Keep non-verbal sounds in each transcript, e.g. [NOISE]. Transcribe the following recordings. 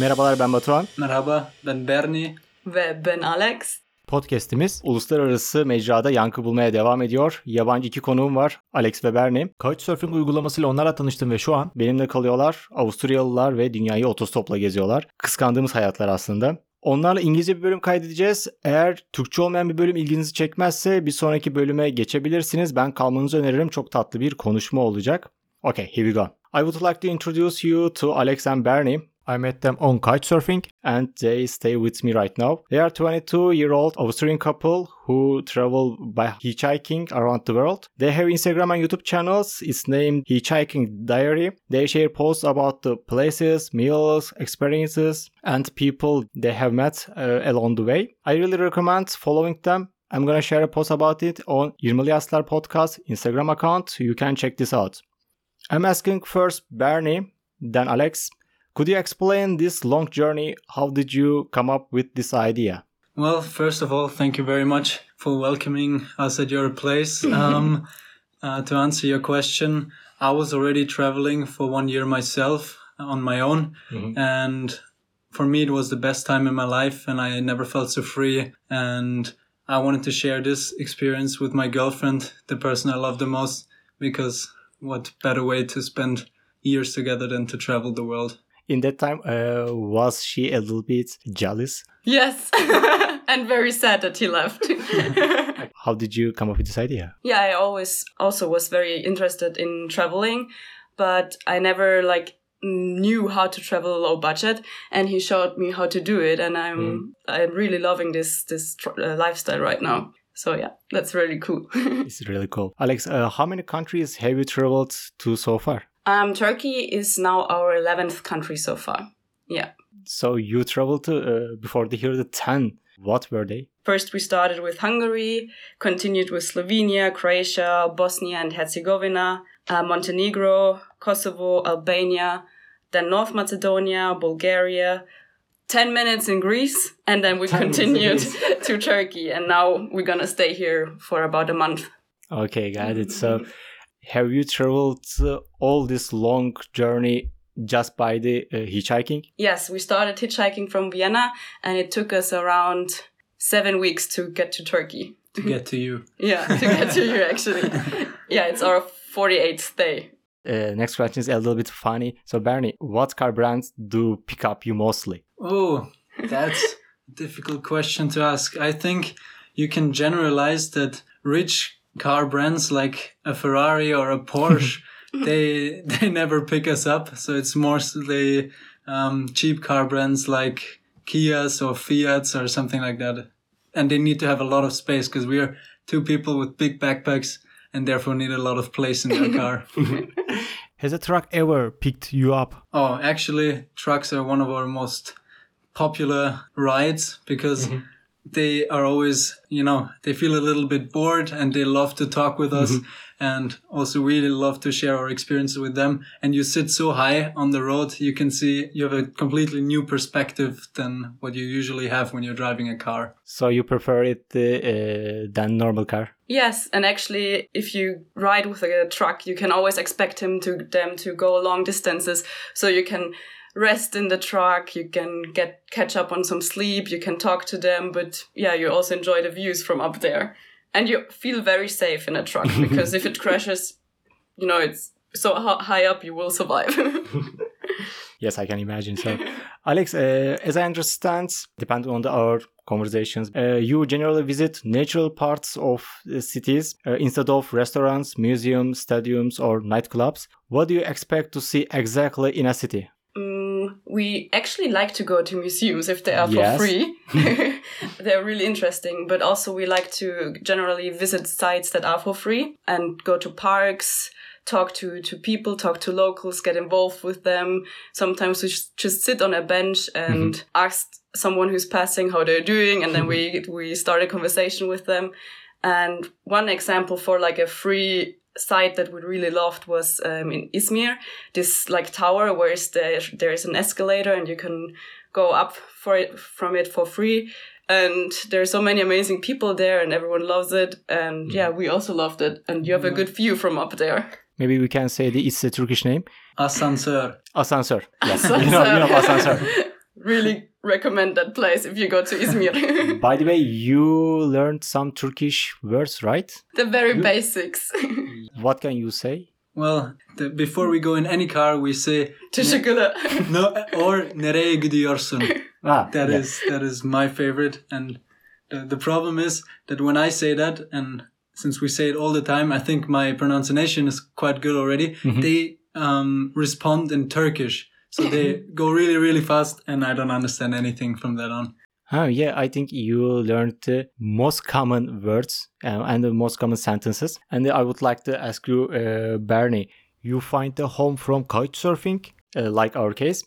Merhabalar ben Batuhan. Merhaba ben Bernie. Ve ben Alex. Podcast'imiz uluslararası mecrada yankı bulmaya devam ediyor. Yabancı iki konuğum var. Alex ve Bernie. Couchsurfing uygulamasıyla onlarla tanıştım ve şu an benimle kalıyorlar. Avusturyalılar ve dünyayı otostopla geziyorlar. Kıskandığımız hayatlar aslında. Onlarla İngilizce bir bölüm kaydedeceğiz. Eğer Türkçe olmayan bir bölüm ilginizi çekmezse bir sonraki bölüme geçebilirsiniz. Ben kalmanızı öneririm. Çok tatlı bir konuşma olacak. Okay, here we go. I would like to introduce you to Alex and Bernie. I met them on Couchsurfing and they stay with me right now. They are 22 year old Austrian couple who travel by hitchhiking around the world. They have Instagram and YouTube channels. It's named Hitchhiking Diary. They share posts about the places, meals, experiences, and people they have met uh, along the way. I really recommend following them. I'm gonna share a post about it on 20 Yaşlar Podcast Instagram account. You can check this out. I'm asking first Bernie, then Alex. Could you explain this long journey? How did you come up with this idea? Well, first of all, thank you very much for welcoming us at your place. [LAUGHS] Um, uh, to answer your question, I was already traveling for one year myself on my own, Mhm. and for me, it was the best time in my life, and I never felt so free. And I wanted to share this experience with my girlfriend, the person I love the most, because what better way to spend years together than to travel the world? In that time, uh, was she a little bit jealous? Yes. [LAUGHS] and very sad that he left. [LAUGHS] [LAUGHS] How did you come up with this idea? yeah, I always also was very interested in traveling, but I never like knew how to travel low budget and he showed me how to do it and I'm I'm really loving this this tr- uh, lifestyle right now. So yeah, that's really cool. It's really cool. Alex, uh, how many countries have you traveled to so far? Um Turkey is now our 11th country so far. Yeah. So you traveled to uh, before the year the 10. What were they? First, we started with Hungary, continued with Slovenia, Croatia, Bosnia and Herzegovina, uh, Montenegro, Kosovo, Albania, then North Macedonia, Bulgaria, 10 minutes in Greece, and then we 10 minutes in continued [LAUGHS] to Turkey. And now we're gonna stay here for about a month. Okay, got it. So have you traveled uh, all this long journey just by the uh, hitchhiking? Yes, we started hitchhiking from Vienna, and it took us around seven weeks to get to Turkey. To get to you. [LAUGHS] Yeah, to get to you, actually. [LAUGHS] Yeah, it's our 48th day. Uh, next question is a little bit funny. So Bernie, what car brands do pick up you mostly? Oh, that's a difficult question to ask. I think you can generalize that rich car brands like a Ferrari or a Porsche, [LAUGHS] they they never pick us up. So it's mostly um, cheap car brands like Kias or Fiats or something like that. And they need to have a lot of space because we are two people with big backpacks and therefore need a lot of place in their [LAUGHS] car. Has a truck ever picked you up? Oh, actually, trucks are one of our most popular rides because they are always, you know, they feel a little bit bored and they love to talk with us and also really love to share our experiences with them. And you sit so high on the road, you can see you have a completely new perspective than what you usually have when you're driving a car. So you prefer it uh, than normal car? Yes, and actually, if you ride with a truck, you can always expect him to them to go long distances, so you can rest in the truck, you can get catch up on some sleep, you can talk to them, but yeah, you also enjoy the views from up there, and you feel very safe in a truck [LAUGHS] because if it crashes, you know it's so high up, you will survive. [LAUGHS] Yes, I can imagine. So, [LAUGHS] Alex, uh, as I understand, depending on the, our conversations, uh, you generally visit natural parts of the cities uh, instead of restaurants, museums, stadiums, or nightclubs. What do you expect to see exactly in a city? We actually like to go to museums if they are for Yes. free. [LAUGHS] [LAUGHS] They're really interesting, but also we like to generally visit sites that are for free and go to parks, talk to, to people, talk to locals, get involved with them. Sometimes we just, just sit on a bench and mm-hmm. ask someone who's passing how they're doing, and then we we start a conversation with them. And one example for like a free site that we really loved was um, in Izmir, this like tower where is there there is an escalator and you can go up for it from it for free. And there are so many amazing people there, and everyone loves it. And yeah, we also loved it. And you have a good view from up there. Maybe we can say the it's a Turkish name. Asansör. Asansör. Yes, [LAUGHS] you know, you know asansör. [LAUGHS] really recommend that place if you go to Izmir. [LAUGHS] By the way, you learned some Turkish words, right? the very basics. [LAUGHS] What can you say? Well, the, before we go in any car, we say Teşekkürler. [LAUGHS] no or nereye gidiyorsun. Ah, That yeah. is that is my favorite, and the, the problem is that when I say that, and since we say it all the time, I think my pronunciation is quite good already. They um, respond in Turkish, so they [LAUGHS] go really really fast, and I don't understand anything from that on. Oh, yeah, I think you learned the most common words uh, and the most common sentences. And I would like to ask you, uh, Bernie, you find the home from couchsurfing, uh, like our case.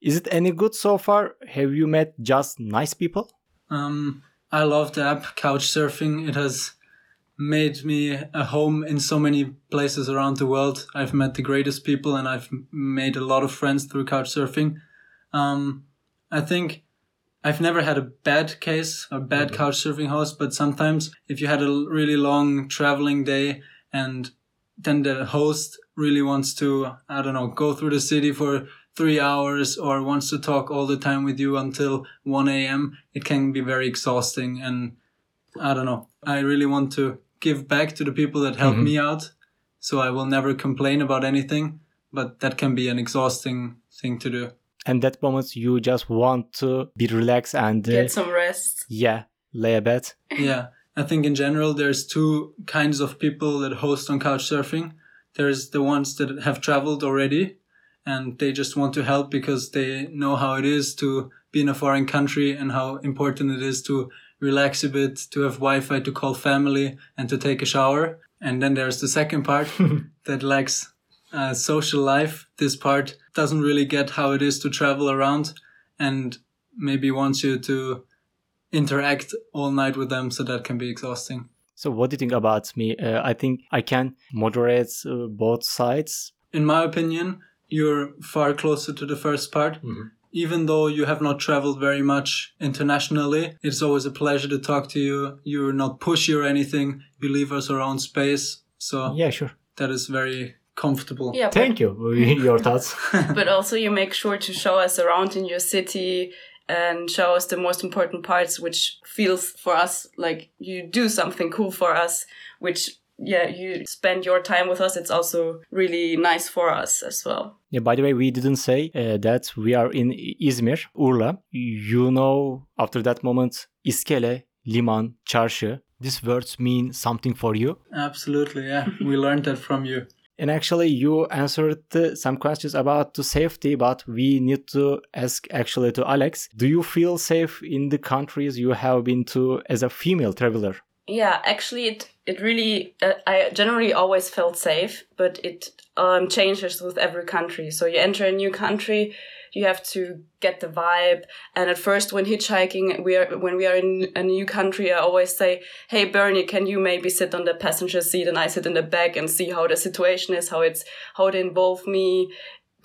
Is it any good so far? Have you met just nice people? Um, I love the app Couchsurfing. It has made me a home in so many places around the world. I've met the greatest people and I've made a lot of friends through Couchsurfing. Um, I think I've never had a bad case, a bad Couchsurfing host, but sometimes if you had a really long traveling day and then the host really wants to, I don't know, go through the city for three hours or wants to talk all the time with you until 1 a.m., it can be very exhausting. And I don't know, I really want to give back to the people that helped me out. So I will never complain about anything, but that can be an exhausting thing to do. And that moment you just want to be relaxed and uh, Get some rest. yeah, lay a bed. [LAUGHS] yeah, I think in general there's two kinds of people that host on Couchsurfing. There's the ones that have traveled already and they just want to help because they know how it is to be in a foreign country and how important it is to relax a bit, to have Wi-Fi, to call family and to take a shower. And then there's the second part [LAUGHS] that lacks uh, social life. This part doesn't really get how it is to travel around and maybe wants you to interact all night with them. So that can be exhausting. So what do you think about me? Uh, I think I can moderate uh, both sides. In my opinion, you're far closer to the first part. Even though you have not traveled very much internationally, it's always a pleasure to talk to you. You're not pushy or anything. You leave us our own space. So Yeah, sure. that is very comfortable. Yeah, Thank you. [LAUGHS] Your thoughts? [LAUGHS] but also you make sure to show us around in your city and show us the most important parts, which feels for us like you do something cool for us, which yeah, you spend your time with us. It's also really nice for us as well. Yeah, by the way, we didn't say uh, that we are in İzmir, Urla. You know, after that moment, iskele, liman, çarşı. These words mean something for you. Absolutely. Yeah. we learned that from you. And actually, you answered uh, some questions about the safety, but we need to ask actually to Alex. Do you feel safe in the countries you have been to as a female traveler? Yeah, actually, it it really uh, I generally always felt safe, but it um, changes with every country. So you enter a new country, you have to get the vibe. And at first, when hitchhiking, we are when we are in a new country, I always say, "Hey, Bernie, can you maybe sit on the passenger seat and I sit in the back and see how the situation is, how it's how it involve me."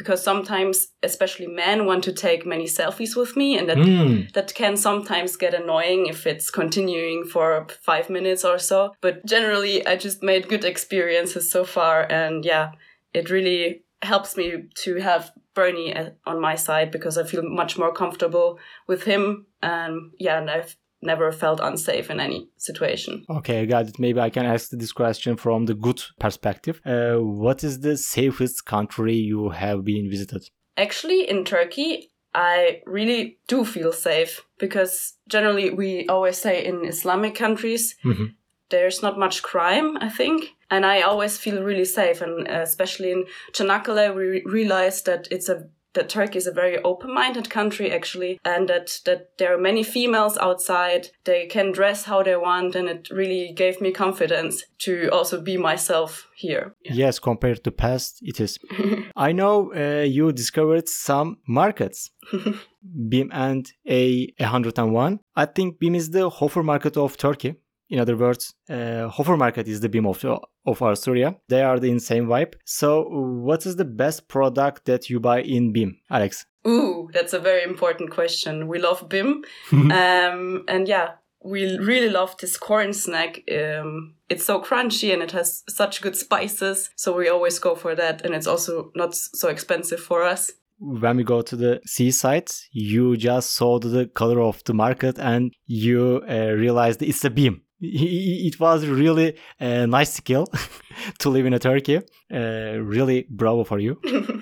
Because sometimes, especially men, want to take many selfies with me, and that Hmm. that can sometimes get annoying if it's continuing for five minutes or so. But generally, I just made good experiences so far. And yeah, it really helps me to have Bernie on my side because I feel much more comfortable with him. And yeah, and I've never felt unsafe in any situation. Okay, I got it. Maybe I can ask this question from the good perspective. Uh, what is the safest country you have been visited? Actually, in Turkey, I really do feel safe because generally we always say in Islamic countries, Mhm. there's not much crime, I think. And I always feel really safe. And especially in Çanakkale, we re- realized that it's a that Turkey is a very open-minded country actually, and that that there are many females outside. They can dress how they want, and it really gave me confidence to also be myself here. Yes, compared to past, it is. [LAUGHS] I know uh, you discovered some markets. [LAUGHS] BIM and A101. I think BIM is the Hofer market of Turkey. In other words, uh, Hofer market is the BIM of, of Austria. They are the same vibe. So, what is the best product that you buy in BIM, Alex? Ooh, that's a very important question. We love BIM. [LAUGHS] um, and yeah, we really love this corn snack. Um, it's so crunchy and it has such good spices. So we always go for that. And it's also not so expensive for us. when we go to the seaside, you just saw the color of the market and you uh, realized it's a BIM. It was really a nice skill [LAUGHS] to live in a Turkey. Uh, really bravo for you.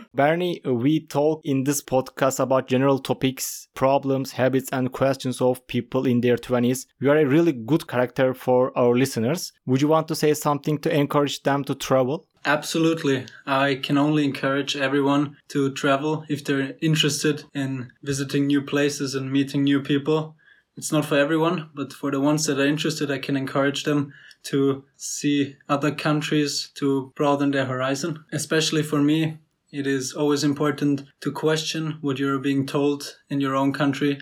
[LAUGHS] Bernie, we talk in this podcast about general topics, problems, habits, and questions of people in their 20s. You are a really good character for our listeners. Would you want to say something to encourage them to travel? Absolutely. I can only encourage everyone to travel if they're interested in visiting new places and meeting new people. It's not for everyone, but for the ones that are interested, I can encourage them to see other countries to broaden their horizon. Especially for me, it is always important to question what you're being told in your own country.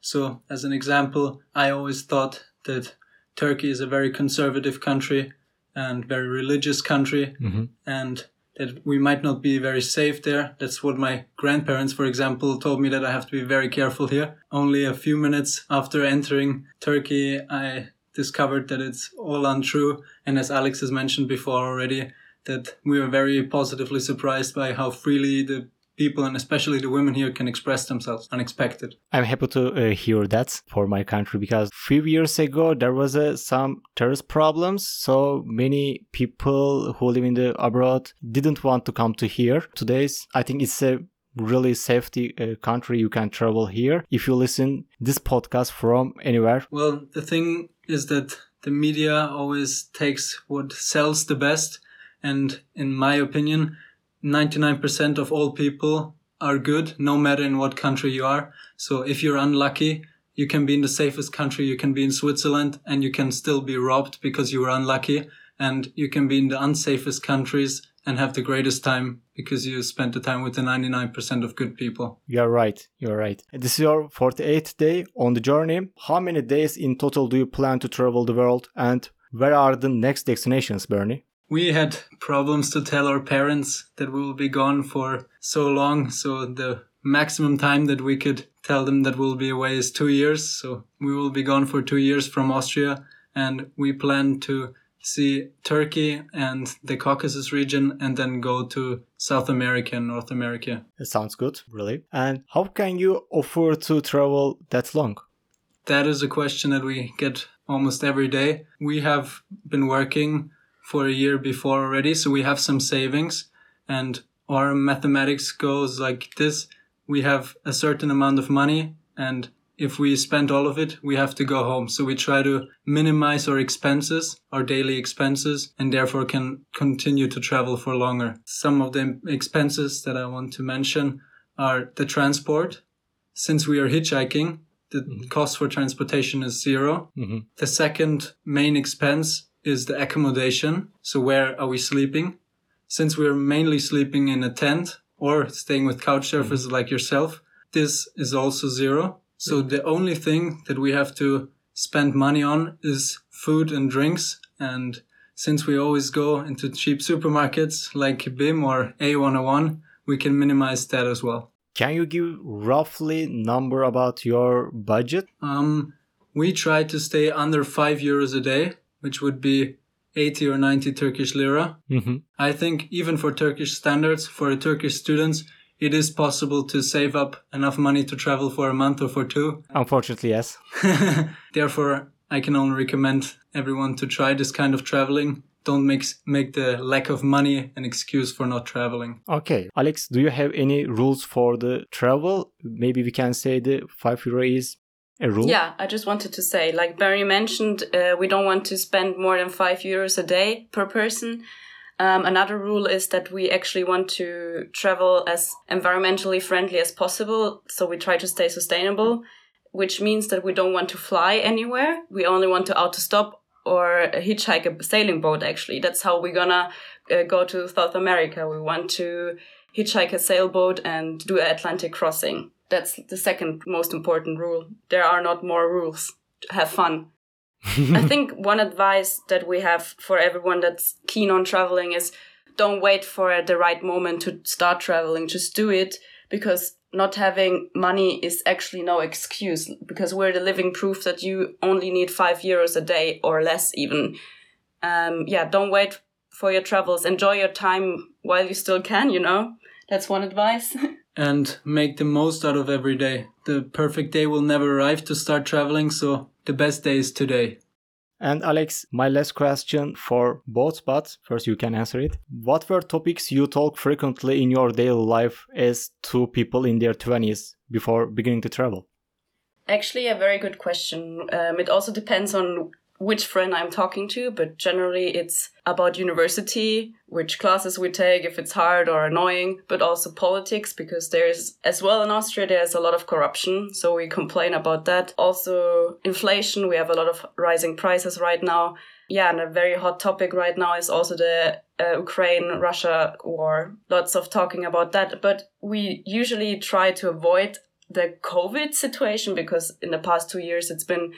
So, as an example, I always thought that Turkey is a very conservative country and very religious country, mm-hmm. and that we might not be very safe there. That's what my grandparents, for example, told me that I have to be very careful here. Only a few minutes after entering Turkey, I discovered that it's all untrue. And as Alex has mentioned before already, that we were very positively surprised by how freely the people and especially the women here can express themselves unexpected. I'm happy to uh, hear that for my country because a few years ago there was uh, some terrorist problems so many people who live in the abroad didn't want to come to here. Today's I think it's a really safety uh, country you can travel here if you listen this podcast from anywhere. Well, the thing is that the media always takes what sells the best and in my opinion 99% of all people are good, no matter in what country you are. So if you're unlucky, you can be in the safest country, you can be in Switzerland, and you can still be robbed because you were unlucky. And you can be in the unsafest countries and have the greatest time because you spent the time with the 99% of good people. You're right. You're right. This is your 48th day on the journey. How many days in total do you plan to travel the world? And where are the next destinations, Bernie? We had problems to tell our parents that we will be gone for so long. So the maximum time that we could tell them that we'll be away is two years. So we will be gone for two years from Austria. And we plan to see Turkey and the Caucasus region and then go to South America and North America. It sounds good, really. And how can you afford to travel that long? That is a question that we get almost every day. We have been working for a year before already, so we have some savings. And our mathematics goes like this: we have a certain amount of money, and if we spend all of it, we have to go home. So we try to minimize our expenses, our daily expenses, and therefore can continue to travel for longer. Some of the expenses that I want to mention are the transport. Since we are hitchhiking, the mm-hmm. cost for transportation is 0 mm-hmm. The second main expense is the accommodation. So where are we sleeping? Since we're mainly sleeping in a tent or staying with couch surfers mm-hmm. like yourself, this is also zero. So the only thing that we have to spend money on is food and drinks. And since we always go into cheap supermarkets like BIM or A101, we can minimize that as well. Can you give roughly number about your budget? Um, we try to stay under five euros a day which would be 80 or 90 Turkish lira. Mm-hmm. I think even for Turkish standards, for Turkish students, it is possible to save up enough money to travel for a month or for two. Unfortunately, yes. [LAUGHS] Therefore, I can only recommend everyone to try this kind of traveling. Don't make make the lack of money an excuse for not traveling. Okay, Alex, do you have any rules for the travel? Maybe we can say the five euro is a rule? Yeah, I just wanted to say, like Bernie mentioned, uh, we don't want to spend more than five euros a day per person. Um, another rule is that we actually want to travel as environmentally friendly as possible. So we try to stay sustainable, which means that we don't want to fly anywhere. We only want to auto stop or hitchhike a sailing boat, actually. That's how we're gonna uh, go to South America. We want to hitchhike a sailboat and do an Atlantic crossing. That's the second most important rule. There are not more rules. Have fun. [LAUGHS] I think one advice that we have for everyone that's keen on traveling is don't wait for the right moment to start traveling. Just do it because not having money is actually no excuse because we're the living proof that you only need five euros a day or less even. Um, yeah, don't wait for your travels. Enjoy your time while you still can, you know? That's one advice. [LAUGHS] and make the most out of every day. The perfect day will never arrive to start traveling, so the best day is today. And Alex, my last question for both, but first you can answer it. What were topics you talk frequently in your daily life as two people in their 20s before beginning to travel? Actually, a very good question. Um, it also depends on which friend I'm talking to, but generally it's about university, which classes we take, if it's hard or annoying, but also politics, because there's, as well in Austria, there's a lot of corruption. So we complain about that. Also, inflation. We have a lot of rising prices right now. Yeah, and a very hot topic right now is also the uh, Ukraine Russia war. Lots of talking about that, but we usually try to avoid the COVID situation because in the past two years it's been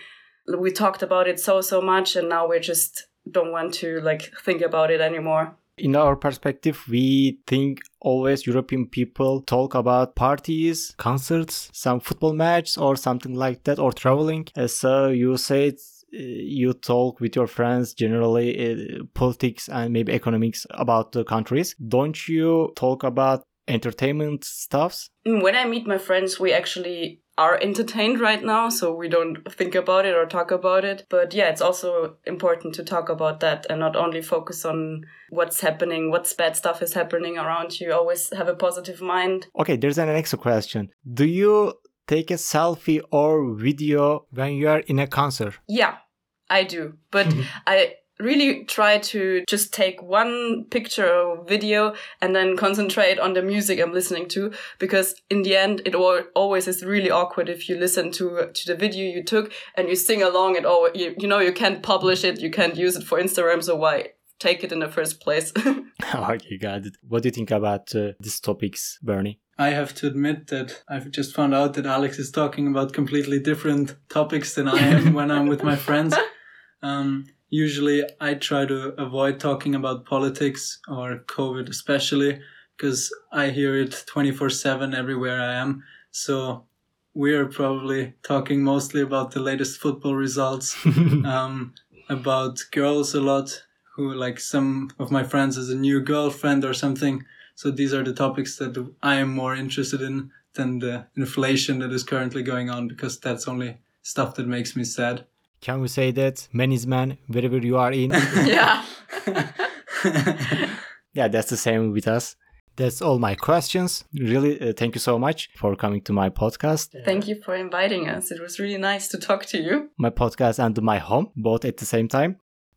we talked about it so so much and now we just don't want to like think about it anymore. In our perspective we think always european people talk about parties concerts some football match or something like that or traveling. Uh, so you said uh, you talk with your friends generally uh, politics and maybe economics about the countries. Don't you talk about entertainment stuffs? Mm, when i meet my friends we actually are entertained right now, so we don't think about it or talk about it. But yeah, it's also important to talk about that and not only focus on what's happening, what's bad stuff is happening around you. Always have a positive mind. Okay, there's an next question. Do you take a selfie or video when you are in a concert? Yeah, I do. But [LAUGHS] I really try to just take one picture or video and then concentrate on the music I'm listening to because in the end it always is really awkward if you listen to to the video you took and you sing along it oh you, you know you can't publish it you can't use it for Instagram so why take it in the first place? [LAUGHS] Okay got it. What do you think about uh, these topics Bernie? I have to admit that I've just found out that Alex is talking about completely different topics than I am when I'm with my friends. [LAUGHS] Um, usually I try to avoid talking about politics or COVID, especially because I hear it 24 7 everywhere I am. So we are probably talking mostly about the latest football results, [LAUGHS] um, about girls a lot, who like some of my friends has a new girlfriend or something. So these are the topics that I am more interested in than the inflation that is currently going on because that's only stuff that makes me sad. Can we say that man is man wherever you are in? [LAUGHS] yeah. [LAUGHS] yeah, that's the same with us. That's all my questions. Really, uh, thank you so much for coming to my podcast. Thank you for inviting us. It was really nice to talk to you. My podcast and my home, both at the same time.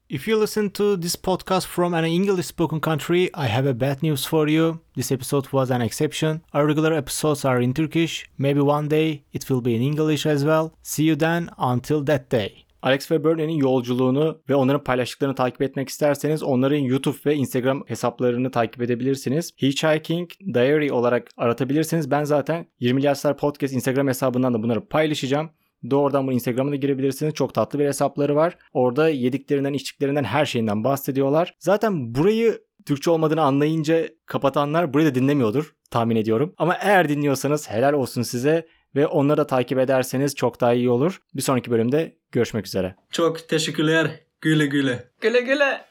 If you listen to this podcast from an English spoken country, I have a bad news for you. This episode was an exception. Our regular episodes are in Turkish. Maybe one day it will be in English as well. See you then. Until that day. Alex ve Bernie'nin yolculuğunu ve onların paylaştıklarını takip etmek isterseniz onların YouTube ve Instagram hesaplarını takip edebilirsiniz. Hitchhiking Diary olarak aratabilirsiniz. Ben zaten 20 Yaşlar Podcast Instagram hesabından da bunları paylaşacağım. Doğrudan bunu Instagram'a girebilirsiniz. Çok tatlı bir hesapları var. Orada yediklerinden, içtiklerinden her şeyinden bahsediyorlar. Zaten burayı Türkçe olmadığını anlayınca kapatanlar burayı da dinlemiyordur tahmin ediyorum. Ama eğer dinliyorsanız helal olsun size ve onları da takip ederseniz çok daha iyi olur. Bir sonraki bölümde görüşmek üzere. Çok teşekkürler. Güle güle. Güle güle.